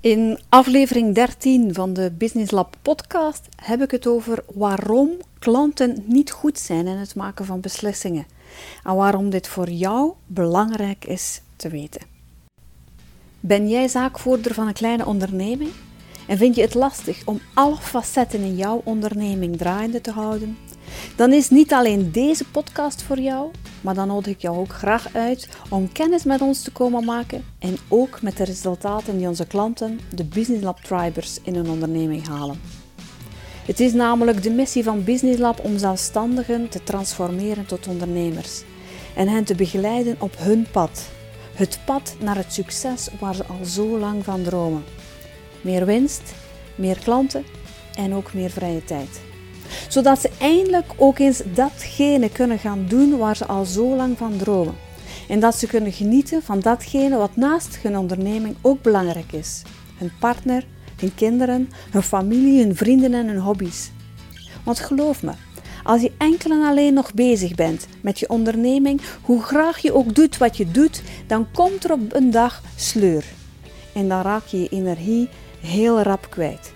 In aflevering 13 van de Business Lab podcast heb ik het over waarom klanten niet goed zijn in het maken van beslissingen en waarom dit voor jou belangrijk is te weten. Ben jij zaakvoerder van een kleine onderneming en vind je het lastig om alle facetten in jouw onderneming draaiende te houden? Dan is niet alleen deze podcast voor jou, maar dan nodig ik jou ook graag uit om kennis met ons te komen maken en ook met de resultaten die onze klanten, de Business Lab Tribers, in hun onderneming halen. Het is namelijk de missie van Business Lab om zelfstandigen te transformeren tot ondernemers en hen te begeleiden op hun pad. Het pad naar het succes waar ze al zo lang van dromen. Meer winst, meer klanten en ook meer vrije tijd zodat ze eindelijk ook eens datgene kunnen gaan doen waar ze al zo lang van dromen. En dat ze kunnen genieten van datgene wat naast hun onderneming ook belangrijk is. Hun partner, hun kinderen, hun familie, hun vrienden en hun hobby's. Want geloof me, als je enkel en alleen nog bezig bent met je onderneming, hoe graag je ook doet wat je doet, dan komt er op een dag sleur. En dan raak je je energie heel rap kwijt.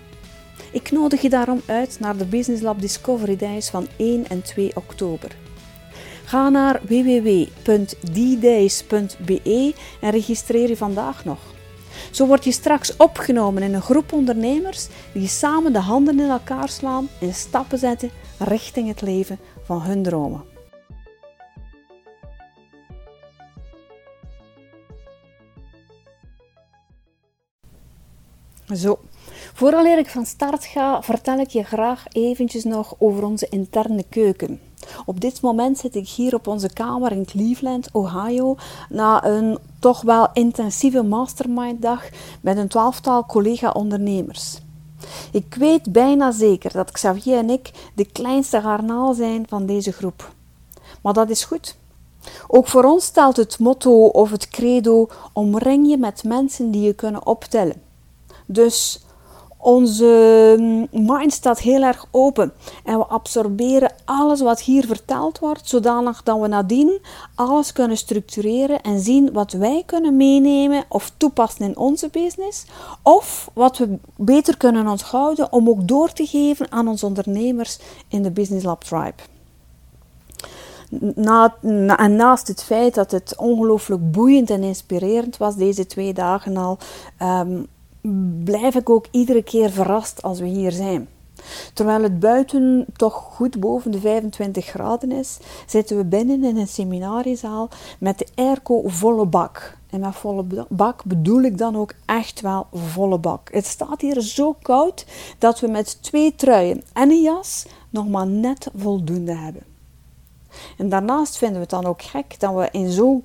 Ik nodig je daarom uit naar de Business Lab Discovery Days van 1 en 2 oktober. Ga naar www.ddays.be en registreer je vandaag nog. Zo word je straks opgenomen in een groep ondernemers die samen de handen in elkaar slaan en stappen zetten richting het leven van hun dromen. Zo, Vooraleer ik van start ga, vertel ik je graag eventjes nog over onze interne keuken. Op dit moment zit ik hier op onze kamer in Cleveland, Ohio, na een toch wel intensieve mastermind-dag met een twaalftal collega-ondernemers. Ik weet bijna zeker dat Xavier en ik de kleinste garnaal zijn van deze groep. Maar dat is goed. Ook voor ons stelt het motto of het credo: omring je met mensen die je kunnen optellen. Dus onze mind staat heel erg open en we absorberen alles wat hier verteld wordt, zodanig dat we nadien alles kunnen structureren en zien wat wij kunnen meenemen of toepassen in onze business, of wat we beter kunnen onthouden om ook door te geven aan onze ondernemers in de Business Lab Tribe. Na, en naast het feit dat het ongelooflijk boeiend en inspirerend was deze twee dagen al, ehm, blijf ik ook iedere keer verrast als we hier zijn. Terwijl het buiten toch goed boven de 25 graden is, zitten we binnen in een seminariezaal met de airco volle bak. En met volle bak bedoel ik dan ook echt wel volle bak. Het staat hier zo koud dat we met twee truien en een jas nog maar net voldoende hebben. En daarnaast vinden we het dan ook gek dat we in zo'n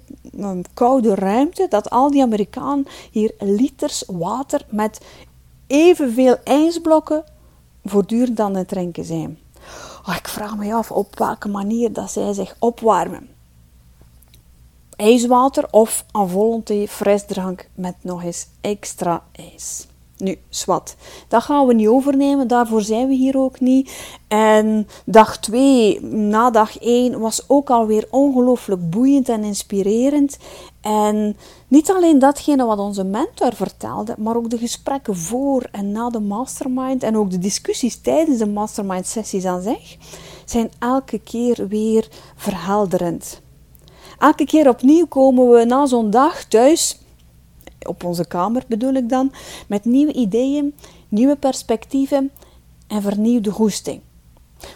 koude ruimte, dat al die Amerikanen hier liters water met evenveel ijsblokken voortdurend aan het drinken zijn. Oh, ik vraag me af op welke manier dat zij zich opwarmen. IJswater of een volonté frisdrank met nog eens extra ijs. Nu, zwart. Dat gaan we niet overnemen, daarvoor zijn we hier ook niet. En dag 2, na dag 1, was ook alweer ongelooflijk boeiend en inspirerend. En niet alleen datgene wat onze mentor vertelde, maar ook de gesprekken voor en na de mastermind en ook de discussies tijdens de mastermind sessies aan zich, zijn elke keer weer verhelderend. Elke keer opnieuw komen we na zo'n dag thuis op onze kamer bedoel ik dan, met nieuwe ideeën, nieuwe perspectieven en vernieuwde goesting.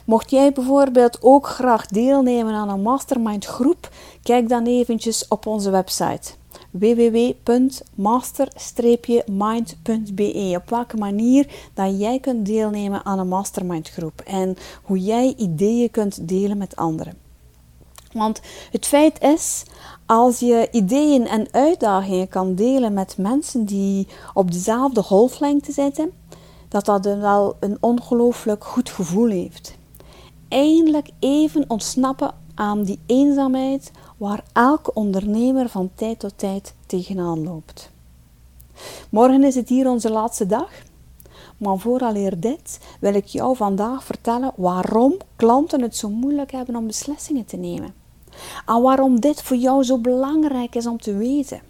Mocht jij bijvoorbeeld ook graag deelnemen aan een mastermind groep, kijk dan eventjes op onze website www.master-mind.be op welke manier dat jij kunt deelnemen aan een mastermind groep en hoe jij ideeën kunt delen met anderen. Want het feit is, als je ideeën en uitdagingen kan delen met mensen die op dezelfde golflengte zitten, dat dat dan wel een ongelooflijk goed gevoel heeft. Eindelijk even ontsnappen aan die eenzaamheid waar elke ondernemer van tijd tot tijd tegenaan loopt. Morgen is het hier onze laatste dag. Maar vooraleer dit wil ik jou vandaag vertellen waarom klanten het zo moeilijk hebben om beslissingen te nemen. En waarom dit voor jou zo belangrijk is om te weten.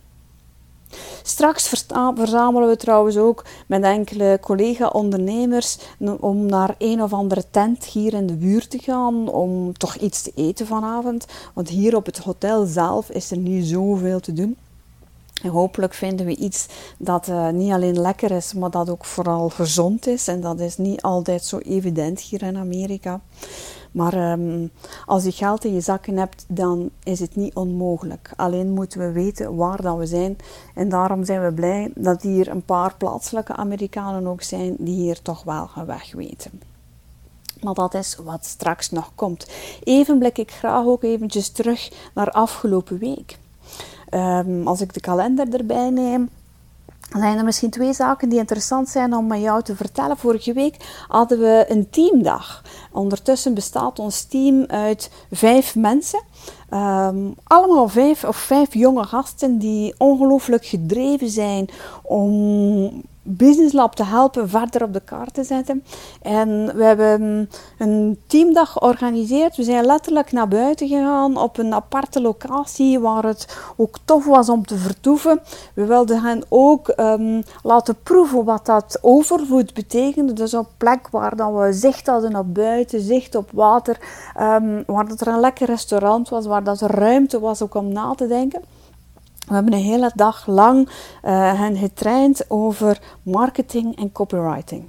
Straks verzamelen we trouwens ook met enkele collega-ondernemers om naar een of andere tent hier in de buurt te gaan om toch iets te eten vanavond. Want hier op het hotel zelf is er niet zoveel te doen. En hopelijk vinden we iets dat uh, niet alleen lekker is, maar dat ook vooral gezond is. En dat is niet altijd zo evident hier in Amerika. Maar um, als je geld in je zakken hebt, dan is het niet onmogelijk. Alleen moeten we weten waar dat we zijn. En daarom zijn we blij dat hier een paar plaatselijke Amerikanen ook zijn die hier toch wel gaan wegweten. Maar dat is wat straks nog komt. Even blik ik graag ook eventjes terug naar afgelopen week. Um, als ik de kalender erbij neem, zijn er misschien twee zaken die interessant zijn om met jou te vertellen. Vorige week hadden we een teamdag. Ondertussen bestaat ons team uit vijf mensen. Um, allemaal vijf of vijf jonge gasten die ongelooflijk gedreven zijn om Business Lab te helpen verder op de kaart te zetten. En we hebben een teamdag georganiseerd. We zijn letterlijk naar buiten gegaan op een aparte locatie waar het ook tof was om te vertoeven. We wilden hen ook um, laten proeven wat dat overvloed betekende. Dus op plek waar dat we zicht hadden op buiten, zicht op water, um, waar dat er een lekker restaurant was, waar dat ruimte was ook om na te denken. We hebben een hele dag lang uh, hen getraind over marketing en copywriting.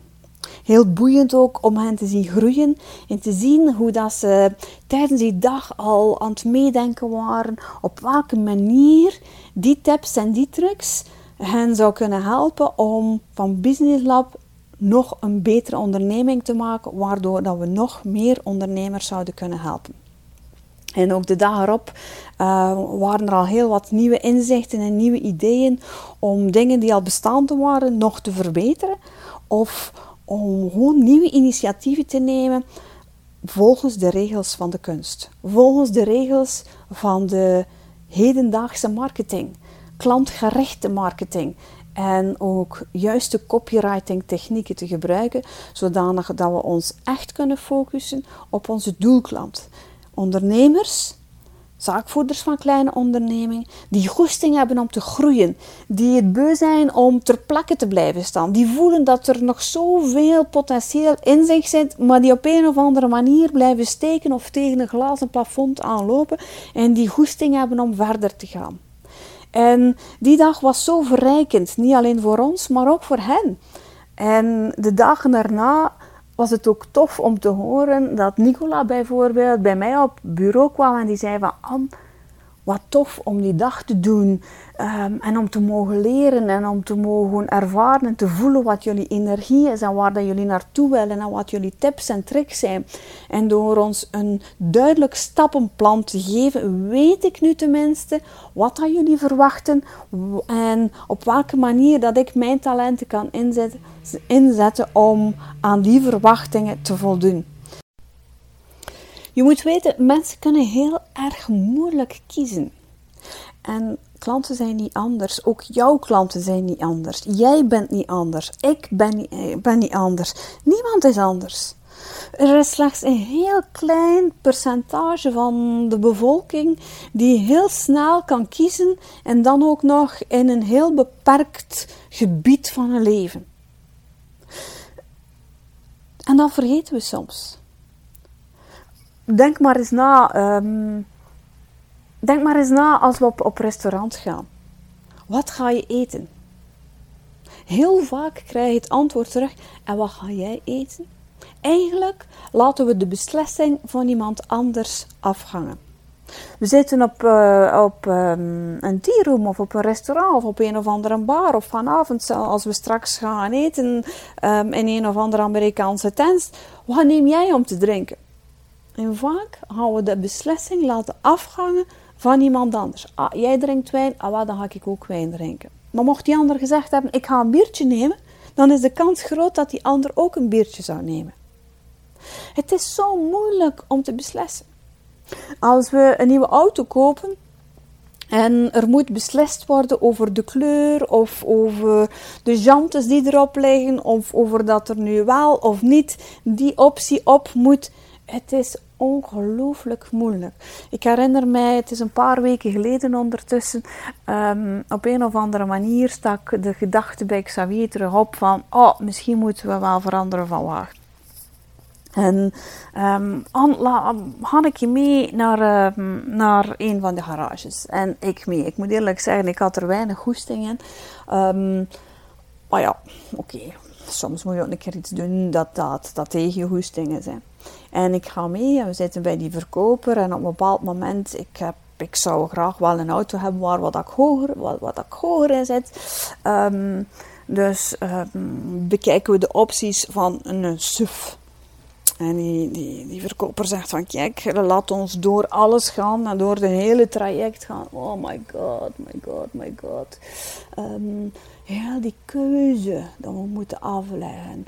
Heel boeiend ook om hen te zien groeien en te zien hoe dat ze tijdens die dag al aan het meedenken waren op welke manier die tips en die tricks hen zou kunnen helpen om van Business Lab nog een betere onderneming te maken, waardoor dat we nog meer ondernemers zouden kunnen helpen. En ook de dag erop uh, waren er al heel wat nieuwe inzichten en nieuwe ideeën om dingen die al bestaande waren nog te verbeteren. Of om gewoon nieuwe initiatieven te nemen volgens de regels van de kunst. Volgens de regels van de hedendaagse marketing. Klantgerichte marketing. En ook juiste copywriting technieken te gebruiken, zodanig dat we ons echt kunnen focussen op onze doelklant ondernemers, zaakvoerders van kleine ondernemingen, die goesting hebben om te groeien, die het beu zijn om ter plekke te blijven staan, die voelen dat er nog zoveel potentieel in zich zit, maar die op een of andere manier blijven steken of tegen een glazen plafond aanlopen en die goesting hebben om verder te gaan. En die dag was zo verrijkend, niet alleen voor ons, maar ook voor hen. En de dagen daarna was het ook tof om te horen dat Nicola bijvoorbeeld bij mij op bureau kwam en die zei van Anne, wat tof om die dag te doen um, en om te mogen leren en om te mogen ervaren en te voelen wat jullie energie is en waar dat jullie naartoe willen en wat jullie tips en tricks zijn. En door ons een duidelijk stappenplan te geven, weet ik nu tenminste wat dat jullie verwachten en op welke manier dat ik mijn talenten kan inzetten, inzetten om aan die verwachtingen te voldoen. Je moet weten, mensen kunnen heel erg moeilijk kiezen. En klanten zijn niet anders. Ook jouw klanten zijn niet anders. Jij bent niet anders. Ik ben niet, eh, ben niet anders. Niemand is anders. Er is slechts een heel klein percentage van de bevolking die heel snel kan kiezen en dan ook nog in een heel beperkt gebied van hun leven. En dat vergeten we soms denk maar eens na. Ehm, denk maar eens na als we op, op restaurant gaan. Wat ga je eten? Heel vaak krijg je het antwoord terug: en wat ga jij eten? Eigenlijk laten we de beslissing van iemand anders afhangen. We zitten op, uh, op um, een of op een restaurant of op een of andere bar of vanavond als we straks gaan eten um, in een of andere Amerikaanse tent. Wat neem jij om te drinken? En vaak gaan we de beslissing laten afhangen van iemand anders. Ah, jij drinkt wijn, ah, dan ga ik ook wijn drinken. Maar mocht die ander gezegd hebben, ik ga een biertje nemen, dan is de kans groot dat die ander ook een biertje zou nemen. Het is zo moeilijk om te beslissen. Als we een nieuwe auto kopen en er moet beslist worden over de kleur of over de jantes die erop liggen of over dat er nu wel of niet die optie op moet Het is ongelooflijk moeilijk. Ik herinner mij, het is een paar weken geleden ondertussen, ehm, op een of andere manier stak de gedachte bij Xavier terug op van, oh, misschien moeten we wel veranderen van wacht. En um, had ik je mee naar, um, naar een van de garages. En ik mee. Ik moet eerlijk zeggen, ik had er weinig goesting in. Maar ja, oké. Soms moet je ook een keer iets doen dat, dat, dat tegen je. En ik ga mee en we zitten bij die verkoper. En op een bepaald moment, ik, heb, ik zou graag wel een auto hebben waar wat ik hoger, wat, wat hoger in zit. dus bekijken we de opties van een SUV. En die, die, verkoper zegt van kijk, laat ons door alles gaan en door de hele traject gaan. Oh my god, my god, my god. Um, ja, die keuze dat we moeten afleggen.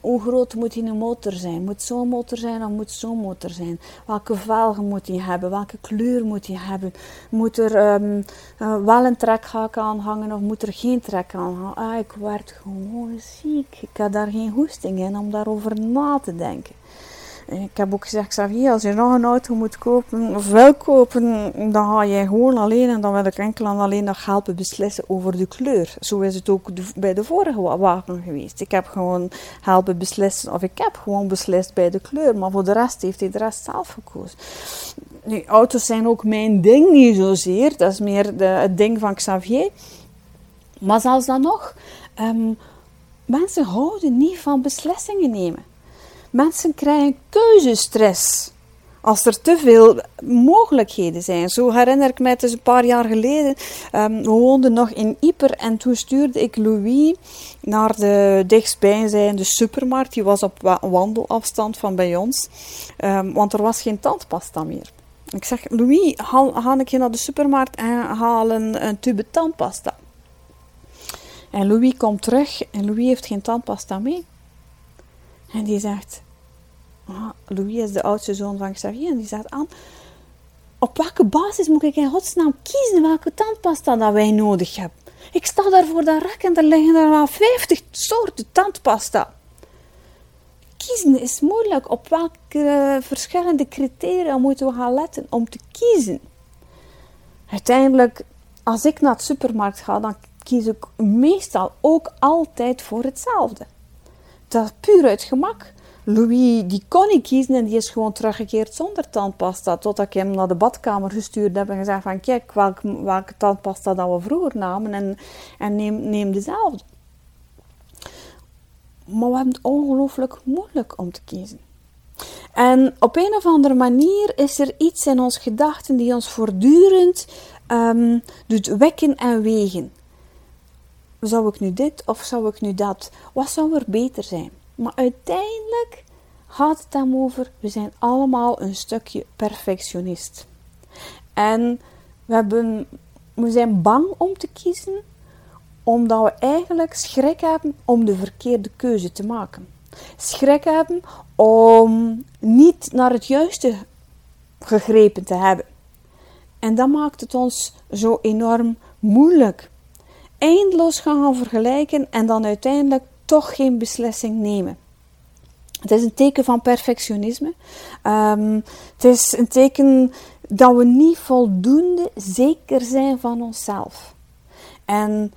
Hoe groot moet die motor zijn? Moet zo'n motor zijn of moet zo'n motor zijn? Welke velgen moet die hebben? Welke kleur moet die hebben? Moet er um, uh, wel een trekhaak aan hangen of moet er geen trek aan hangen? Ah, ik werd gewoon ziek. Ik had daar geen hoesting in om daarover na te denken. Ik heb ook gezegd, Xavier, als je nog een auto moet kopen of wil kopen, dan ga je gewoon alleen en dan wil ik enkel en alleen nog helpen beslissen over de kleur. Zo is het ook bij de vorige wagen geweest. Ik heb gewoon helpen beslissen, of ik heb gewoon beslist bij de kleur, maar voor de rest heeft hij de rest zelf gekozen. Nu, auto's zijn ook mijn ding niet zozeer, dat is meer het ding van Xavier. Maar zelfs dan nog, um, mensen houden niet van beslissingen nemen. Mensen krijgen keuzestress als er te veel mogelijkheden zijn. Zo herinner ik mij, is een paar jaar geleden, um, we woonden nog in Yper en toen stuurde ik Louis naar de dichtstbijzijnde supermarkt. Die was op wandelafstand van bij ons, um, want er was geen tandpasta meer. Ik zeg, Louis, haal, ga ik je naar de supermarkt en haal een, een tube tandpasta. En Louis komt terug en Louis heeft geen tandpasta mee. En die zegt, Louis is de oudste zoon van Xavier, en die zegt aan, op welke basis moet ik in godsnaam kiezen welke tandpasta dat wij nodig hebben? Ik sta daar voor dat rek en er liggen er al 50 soorten tandpasta. Kiezen is moeilijk. Op welke verschillende criteria moeten we gaan letten om te kiezen? Uiteindelijk, als ik naar de supermarkt ga, dan kies ik meestal ook altijd voor hetzelfde dat puur uit gemak. Louis, die kon niet kiezen en die is gewoon teruggekeerd zonder tandpasta. Totdat ik hem naar de badkamer gestuurd heb en gezegd van... Kijk, welke, tandpasta dat we vroeger namen en, en neem, neem dezelfde. Maar we hebben het ongelooflijk moeilijk om te kiezen. En op een of andere manier is er iets in ons gedachten die ons voortdurend um, doet wekken en wegen zou ik nu dit of zou ik nu dat? Wat zou er beter zijn? Maar uiteindelijk gaat het dan over, we zijn allemaal een stukje perfectionist. En we, hebben, we zijn bang om te kiezen, omdat we eigenlijk schrik hebben om de verkeerde keuze te maken. Schrik hebben om niet naar het juiste gegrepen te hebben. En dat maakt het ons zo enorm moeilijk eindeloos gaan vergelijken en dan uiteindelijk toch geen beslissing nemen. Het is een teken van perfectionisme. Um, het is een teken dat we niet voldoende zeker zijn van onszelf. En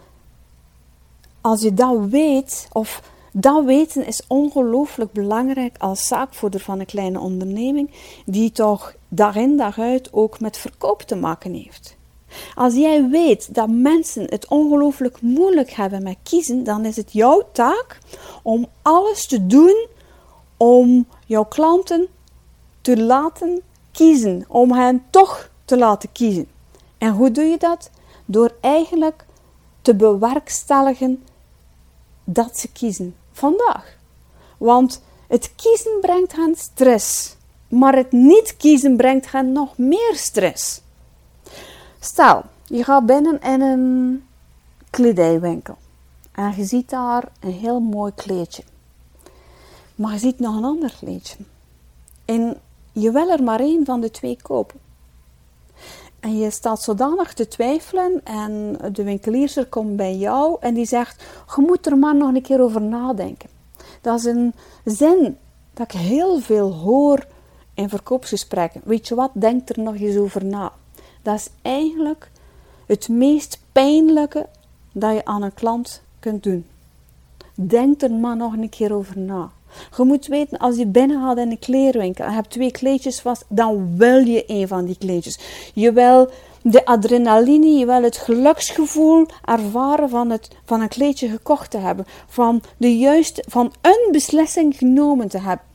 als je dat weet, of dat weten is ongelooflijk belangrijk als zaakvoerder van een kleine onderneming, die toch dag in dag uit ook met verkoop te maken heeft. Als jij weet dat mensen het ongelooflijk moeilijk hebben met kiezen, dan is het jouw taak om alles te doen om jouw klanten te laten kiezen, om hen toch te laten kiezen. En hoe doe je dat? Door eigenlijk te bewerkstelligen dat ze kiezen vandaag. Want het kiezen brengt hen stress, maar het niet kiezen brengt hen nog meer stress. Stel, je gaat binnen in een kledijwinkel en je ziet daar een heel mooi kleedje. Maar je ziet nog een ander kleedje. En je wil er maar één van de twee kopen. En je staat zodanig te twijfelen en de winkelierster komt bij jou en die zegt, je moet er maar nog een keer over nadenken. Dat is een zin dat ik heel veel hoor in verkoopsgesprekken. Weet je wat? Denk er nog eens over na. Dat is eigenlijk het meest pijnlijke dat je aan een klant kunt doen. Denk er maar nog een keer over na. Je moet weten, als je binnengaat in een kleerwinkel en hebt twee kleedjes vast, dan wil je een van die kleedjes. Je wil de adrenaline, je wil het geluksgevoel ervaren van, het, van een kleedje gekocht te hebben. Van, de juiste, van een beslissing genomen te hebben.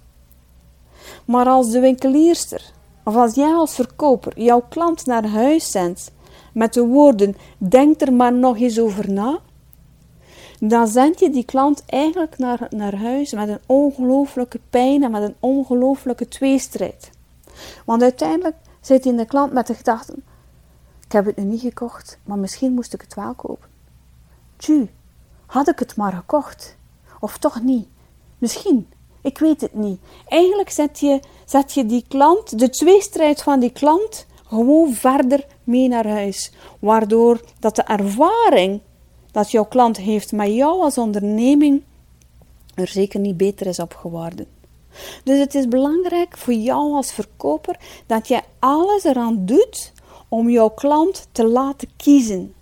Maar als de winkelierster, of als jij als verkoper jouw klant naar huis zendt met de woorden: Denk er maar nog eens over na, dan zend je die klant eigenlijk naar, naar huis met een ongelooflijke pijn en met een ongelooflijke tweestrijd. Want uiteindelijk zit in de klant met de gedachte: Ik heb het nu niet gekocht, maar misschien moest ik het wel kopen. Tju, had ik het maar gekocht? Of toch niet? Misschien. Ik weet het niet. Eigenlijk zet je, zet je die klant, de tweestrijd van die klant, gewoon verder mee naar huis. Waardoor dat de ervaring dat jouw klant heeft met jou als onderneming er zeker niet beter is op geworden. Dus het is belangrijk voor jou als verkoper dat je alles eraan doet om jouw klant te laten kiezen.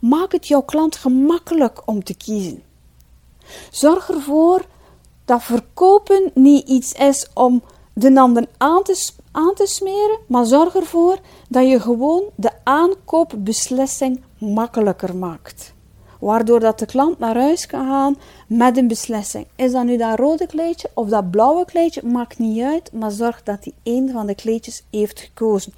Maak het jouw klant gemakkelijk om te kiezen. Zorg ervoor dat verkopen niet iets is om de ander aan te, aan te smeren, maar zorg ervoor dat je gewoon de aankoopbeslissing makkelijker maakt. Waardoor dat de klant naar huis kan gaan met een beslissing. Is dat nu dat rode kleedje of dat blauwe kleedje, maakt niet uit, maar zorg dat hij één van de kleedjes heeft gekozen.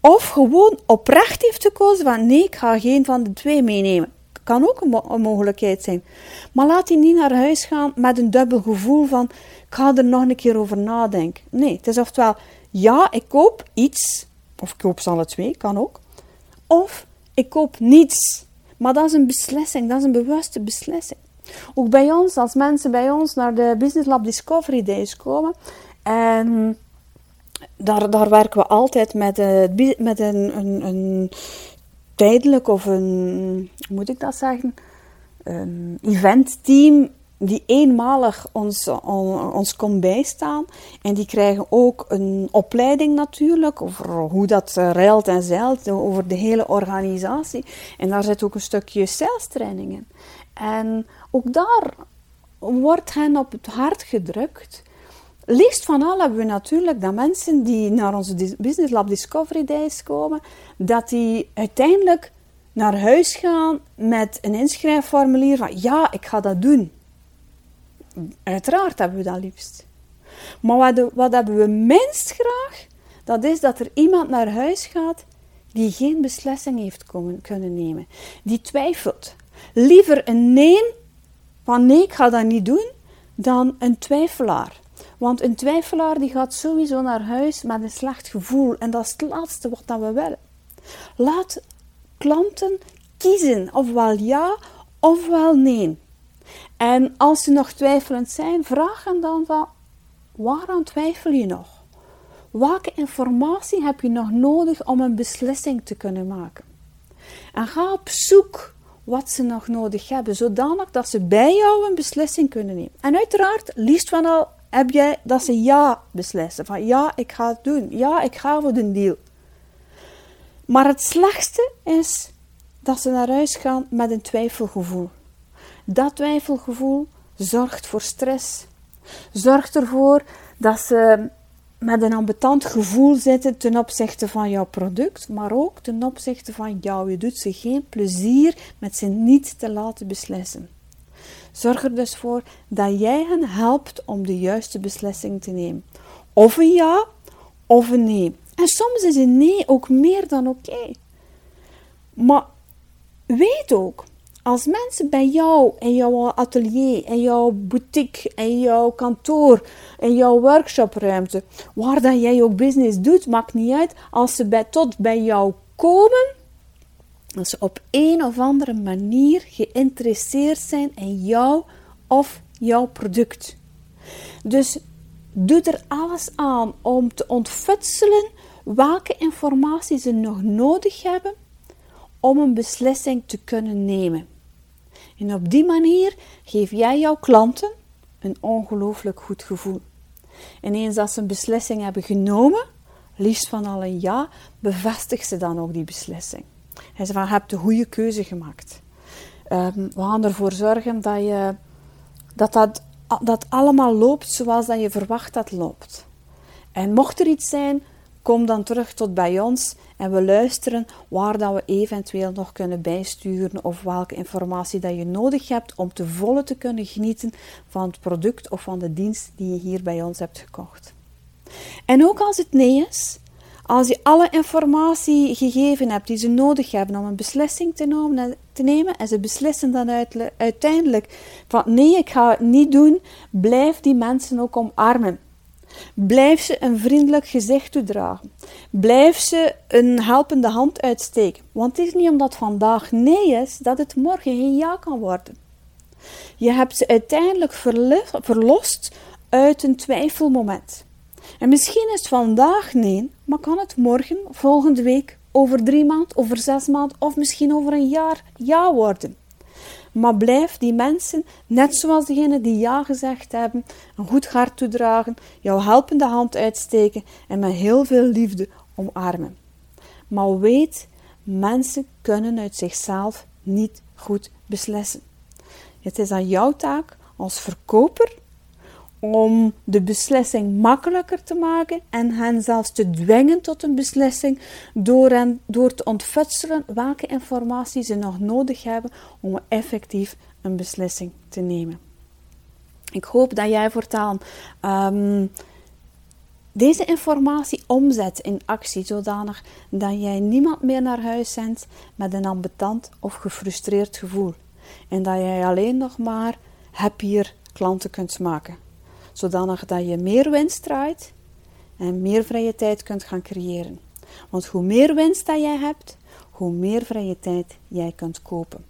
Of gewoon oprecht heeft gekozen van nee, ik ga geen van de twee meenemen. Kan ook een, mogelijkheid zijn. Maar laat hij niet naar huis gaan met een dubbel gevoel van ik ga er nog een keer over nadenken. Nee, het is oftewel ja, ik koop iets, of ik koop ze alle twee, kan ook. Of ik koop niets. Maar dat is een beslissing, dat is een bewuste beslissing. Ook bij ons, als mensen bij ons naar de Business Lab Discovery Days komen, en daar, daar werken we altijd met, uh, met een, een, een tijdelijk of een, hoe moet ik dat zeggen, een eventteam die eenmalig ons, ons kon bijstaan. En die krijgen ook een opleiding natuurlijk over hoe dat ruilt en zeilt, over de hele organisatie. En daar zit ook een stukje sales training in. En ook daar wordt hen op het hart gedrukt. Liefst van al hebben we natuurlijk dat mensen die naar onze Business Lab Discovery Days komen, dat die uiteindelijk naar huis gaan met een inschrijfformulier van ja, ik ga dat doen. Uiteraard hebben we dat liefst. Maar wat, wat hebben we minst graag? Dat is dat er iemand naar huis gaat die geen beslissing heeft kunnen nemen. Die twijfelt. Liever een nee van nee, ik ga dat niet doen, dan een twijfelaar. Want een twijfelaar die gaat sowieso naar huis met een slecht gevoel. En dat is het laatste wat we willen. Laat klanten kiezen, ofwel ja ofwel nee. En als ze nog twijfelend zijn, vraag hen dan van, waaraan twijfel je nog? Welke informatie heb je nog nodig om een beslissing te kunnen maken? En ga op zoek wat ze nog nodig hebben, zodanig dat ze bij jou een beslissing kunnen nemen. En uiteraard, liefst van al heb jij dat ze ja beslissen. Van ja, ik ga het doen. Ja, ik ga voor de deal. Maar het slechtste is dat ze naar huis gaan met een twijfelgevoel. Dat twijfelgevoel zorgt voor stress. Zorgt ervoor dat ze met een ambetant gevoel zitten ten opzichte van jouw product, maar ook ten opzichte van jou. Je doet ze geen plezier met ze niet te laten beslissen. Zorg er dus voor dat jij hen helpt om de juiste beslissing te nemen. Of een ja of een nee. En soms is een nee ook meer dan oké. Maar weet ook als mensen bij jou in jouw atelier, in jouw boutique, in jouw kantoor, in jouw workshopruimte, waar dat jij ook business doet, maakt niet uit, als ze bij, tot bij jou komen, als ze op een of andere manier geïnteresseerd zijn in jou of jouw product. Dus doe er alles aan om te ontfutselen welke informatie ze nog nodig hebben om een beslissing te kunnen nemen. En op die manier geef jij jouw klanten een ongelooflijk goed gevoel. En eens dat ze een beslissing hebben genomen, liefst van al een ja, bevestigt ze dan ook die beslissing. Hij zegt van, je hebt de goede keuze gemaakt. Um, we gaan ervoor zorgen dat, je, dat, dat dat allemaal loopt zoals dat je verwacht dat loopt. En mocht er iets zijn, kom dan terug tot bij ons en we luisteren waar dat we eventueel nog kunnen bijsturen of welke informatie dat je nodig hebt om te volle te kunnen genieten van het product of van de dienst die je hier bij ons hebt gekocht. En ook als het nee is, als je alle informatie gegeven hebt die ze nodig hebben om een beslissing te nemen, en ze beslissen dan uiteindelijk van nee, ik ga het niet doen, blijf die mensen ook omarmen. Blijf ze een vriendelijk gezicht toedragen. Blijf ze een helpende hand uitsteken. Want het is niet omdat vandaag nee is, dat het morgen geen ja kan worden. Je hebt ze uiteindelijk verlost uit een twijfelmoment. En misschien is het vandaag nee, maar kan het morgen, volgende week, over drie maanden, over zes maanden of misschien over een jaar ja worden. Maar blijf die mensen, net zoals degenen die ja gezegd hebben, een goed hart toedragen, jouw helpende hand uitsteken en met heel veel liefde omarmen. Maar weet, mensen kunnen uit zichzelf niet goed beslissen. Het is aan jouw taak als verkoper om de beslissing makkelijker te maken en hen zelfs te dwingen tot een beslissing door, door te ontfutselen welke informatie ze nog nodig hebben om effectief een beslissing te nemen. Ik hoop dat jij voortaan um, deze informatie omzet in actie, zodanig dat jij niemand meer naar huis zendt met een ambetant of gefrustreerd gevoel. En dat jij alleen nog maar happier klanten kunt maken zodanig dat je meer winst draait en meer vrije tijd kunt gaan creëren. Want hoe meer winst dat jij hebt, hoe meer vrije tijd jij kunt kopen.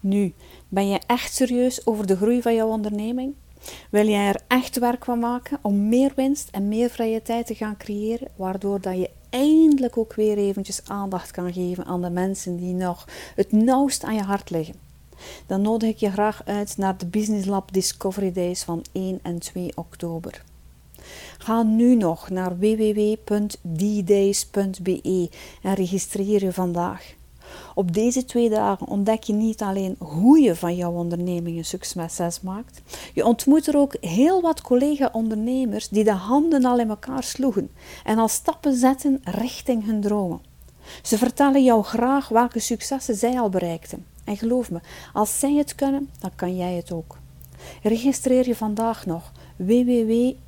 Nu, ben je echt serieus over de groei van jouw onderneming? Wil jij er echt werk van maken om meer winst en meer vrije tijd te gaan creëren, waardoor dat je eindelijk ook weer eventjes aandacht kan geven aan de mensen die nog het nauwst aan je hart liggen? Dan nodig ik je graag uit naar de Business Lab Discovery Days van 1 en 2 oktober. Ga nu nog naar www.ddays.be en registreer je vandaag. Op deze twee dagen ontdek je niet alleen hoe je van jouw onderneming een succes maakt, je ontmoet er ook heel wat collega-ondernemers die de handen al in elkaar sloegen en al stappen zetten richting hun dromen. Ze vertellen jou graag welke successen zij al bereikten. En geloof me, als zij het kunnen, dan kan jij het ook. Registreer je vandaag nog www.ddays.be.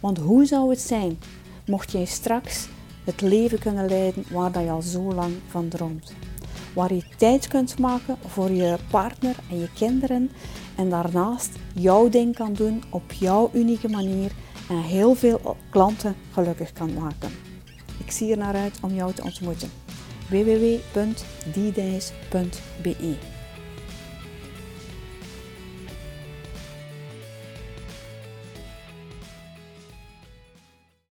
Want hoe zou het zijn mocht jij straks het leven kunnen leiden waar je al zo lang van droomt? Waar je tijd kunt maken voor je partner en je kinderen en daarnaast jouw ding kan doen op jouw unieke manier en heel veel klanten gelukkig kan maken. Ik zie er naar uit om jou te ontmoeten www.ddijs.be